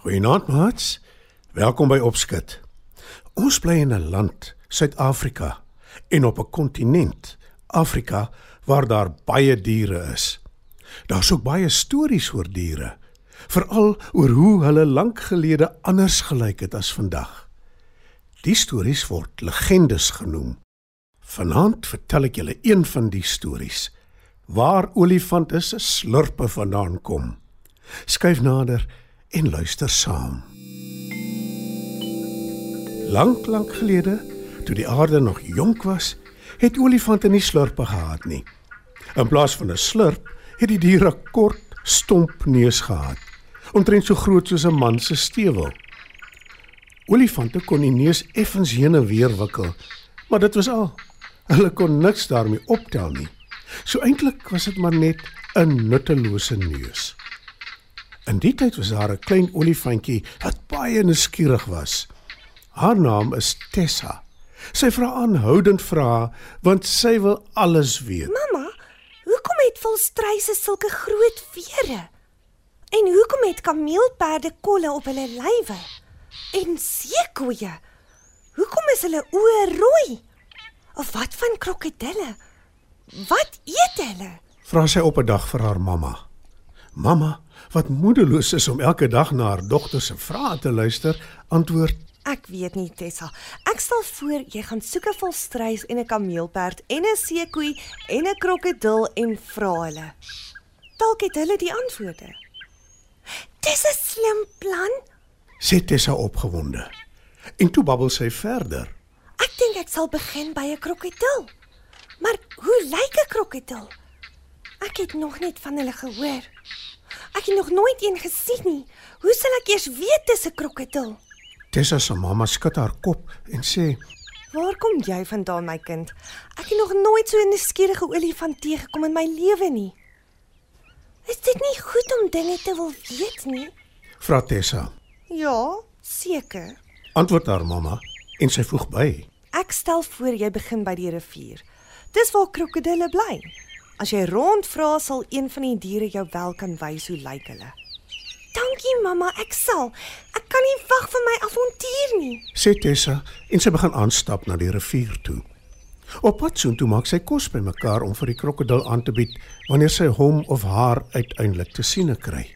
Goeienaand, maats. Welkom by Opskud. Ons bly in 'n land, Suid-Afrika, en op 'n kontinent, Afrika, waar daar baie diere is. Daar's ook baie stories oor diere, veral oor hoe hulle lank gelede anders gelyk het as vandag. Die stories word legendes genoem. Vanaand vertel ek julle een van die stories waar olifante se slurpe vandaan kom. Skyf nader en luister saam. Lank, lank gelede, toe die aarde nog jonk was, het olifante nie slurpe gehad nie. In plaas van 'n slurp, het die diere kort, stomp neus gehad, omtrent so groot soos 'n man se stewel. Olifante kon die neus effens heen en weer wikkel, maar dit was al. Hulle kon niks daarmee optel nie. So eintlik was dit maar net 'n nuttelose neus. In die tyd was daar 'n klein olifantjie wat baie nuuskierig was. Haar naam is Tessa. Sy vra aanhoudend vrae want sy wil alles weet. Mamma, hoekom het volstruise sulke groot vere? En hoekom het kameelperde kolle op hulle lywe? En seekoeie? Hoekom is hulle oë rooi? Of wat van krokodille? Wat eet hulle? Vra sy op 'n dag vir haar mamma. Mamma, wat moedeloos is om elke dag na haar dogter se vrae te luister, antwoord: Ek weet nie, Tessa. Ek stel voor jy gaan soek 'n volstruis en 'n kameelperd en 'n seekoei en 'n krokodil en vra hulle. Dalk het hulle die antwoorde. Dis 'n slim plan. sê Tessa opgewonde. En toe babbel sy verder. Ek dink ek sal begin by 'n krokodil. Maar hoe lyk 'n krokodil? Ek het nog net van hulle gehoor. Ek het nog nooit een gesien nie. Hoe sal ek eers weet dis 'n krokodil? Tessa se mamma skud haar kop en sê: Waar kom jy vandaan, my kind? Ek het nog nooit so 'n nuuskierige olifant teëgekom in my lewe nie. Is dit nie goed om dinge te wil weet nie? "Vra Tessa." Ja, seker. Antwoord haar mamma en sy voeg by: Ek stel voor jy begin by die rivier. Dis waar krokodille bly. As jy rondvra, sal een van die diere jou wel kan wys hoe lyk hulle. Dankie mamma, ek sal. Ek kan nie wag vir my avontuur nie. sê Tessa en sy begin aanstap na die rivier toe. Op pad soontoe maak sy kos bymekaar om vir die krokodil aan te bied wanneer sy hom of haar uiteindelik te siene kry.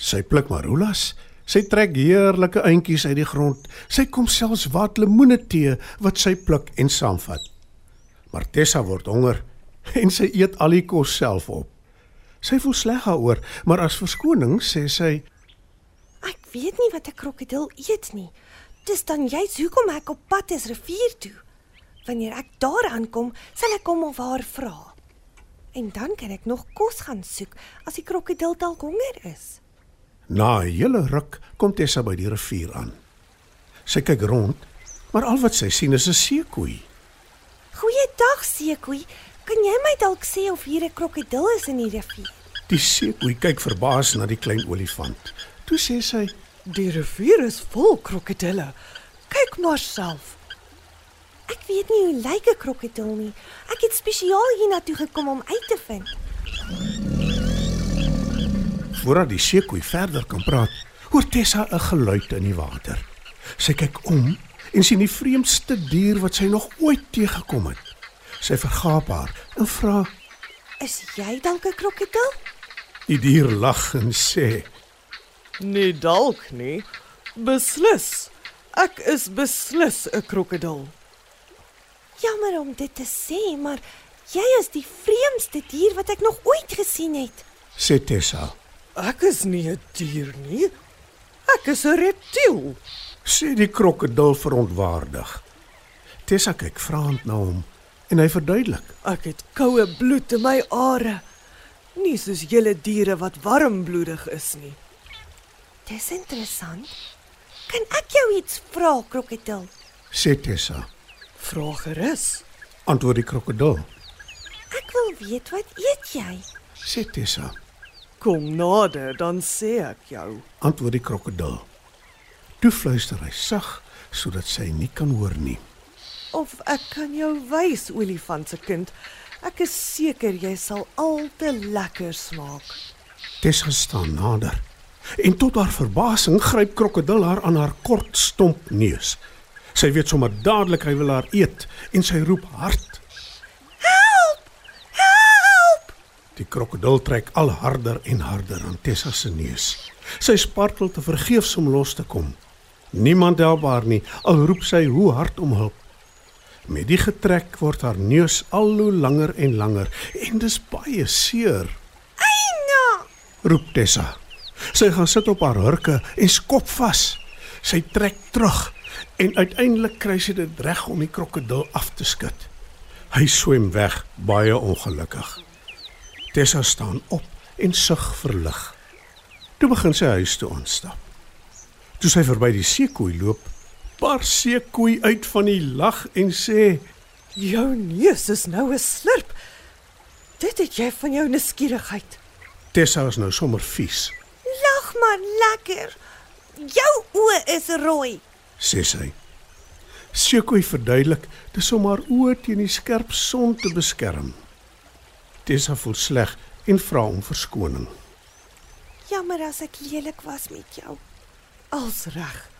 Sy pluk marulas, sy trek heerlike eintjies uit die grond. Sy kom selfs wat lemoenetee wat sy pluk en saamvat. Maar Tessa word honger en sy eet al die kos self op. Sy voel sleg daaroor, maar as verskoning sê sy: Ek weet nie wat 'n krokodil eet nie. Dis dan juist hoekom ek op pad is rivier toe. Wanneer ek daar aankom, sal ek hom of haar vra. En dan kan ek nog kos gaan soek as die krokodil dalk honger is. Na 'n hele ruk kom Tessa by die rivier aan. Sy kyk rond, maar al wat sy sien is 'n seekoei. Goeiedag, seekoei. Kan jy my dalk sê of hier 'n krokodil is in die rivier? Die seekoei kyk verbaas na die klein olifant. Toe sê sy: Die rivier is vol krokodille. Kyk maar self. Ek weet nie hoe lyk 'n krokodil nie. Ek het spesiaal hiernatoe gekom om uit te vind. Voordat die seekoei verder kan praat, hoor Tessa 'n geluid in die water. Sy kyk om en sien die vreemdste dier wat sy nog ooit teëgekom het. Sy vergaap haar en vra: Is jy dalk 'n krokodil? Die dier lag en sê: Nee dalk nie. Beslis. Ek is beslis 'n krokodil. Jammer om dit te sê, maar jy is die vreemdste dier wat ek nog ooit gesien het. sê Tessa. Ek is nie 'n dier nie. Ek is 'n reptiel. sê die krokodil verontwaardig. Tessa kyk vraend na hom en hy verduidelik. Ek het koue bloed in my are. Nie soos julle diere wat warmbloedig is nie. Dis interessant. Kan ek jou iets vra, krokodil? Sê Tessa. Vra gerus. Antwoord die krokodil. Ek wil weet wat eet jy? Sê Tessa. Kom nader, dan sê ek jou. Antwoord die krokodil. Toe fluister hy sag sodat sy nie kan hoor nie. Of ek kan jou wys, olifant se kind. Ek is seker jy sal al te lekker smaak. Tessa staan nader. En tot haar verbasing gryp krokodil haar aan haar kort stomp neus. Sy weet sommer dadelik hy wil haar eet en sy roep hard. Help! Die krokodil trek al harder en harder aan Tessa se neus. Sy spartel te vergeefs om los te kom. Niemand help haar nie, al roep sy hoe hard om hulp. Met die getrek word haar neus al hoe langer en langer en dis baie seer, Eina! roep Tessa. Sy gaan sit op haar hurke en skop vas. Sy trek terug en uiteindelik kry sy dit reg om die krokodil af te skud. Hy swem weg, baie ongelukkig. Tessa staan op en sug verlig. Toe begin sy huis toe aanstap. Toe sy verby die seekoei loop, bar seekoei uit van die lag en sê: Jou neus is nou 'n slurp. Dit het jy van jou nuuskierigheid. "Tessa is nou sommer vies," Lag maar lekker. Jou oë is rooi. sê sy. Seekoei verduidelik dis om haar oë teen die skerp son te beskerm. Tessa voel sleg en vra om verskoning. Jammer as ek lelik was met jou. Als reg.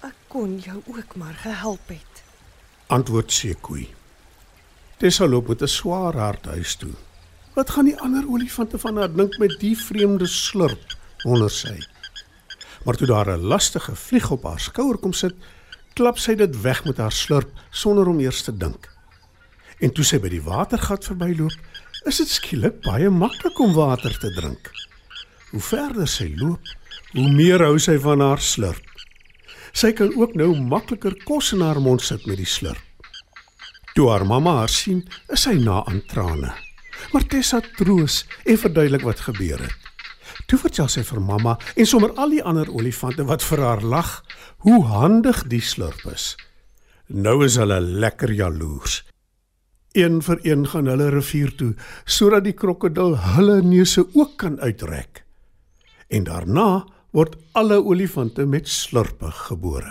Ek kon jou ook maar gehelp het. Antwoord Seekoei. Tessa loop met 'n swaar hart huis toe. Wat gaan die ander olifante van haar dink met die vreemde slurp, wonder sy. Maar toe daar 'n lastige vlieg op haar skouer kom sit, klap sy dit weg met haar slurp sonder om eers te dink. En toe sy by die watergat verbyloop, is dit skielik baie maklik om water te drink. Hoe verder sy loop, hoe meer hou sy van haar slurp. Sy kan ook nou makliker kos in haar mond sit met die slurp. Toe haar mamma haar sien, is sy na aan trane. Maar Tessa troos en verduidelik wat gebeur het. Toe vertel sy vir mamma en sommer al die ander olifante wat vir haar lag, hoe handig die slurp is. Nou is hulle lekker jaloers. Een vir een gaan hulle rivier toe sodat die krokodil hulle neuse ook kan uitrek. En daarna word alle olifante met slurpe gebore.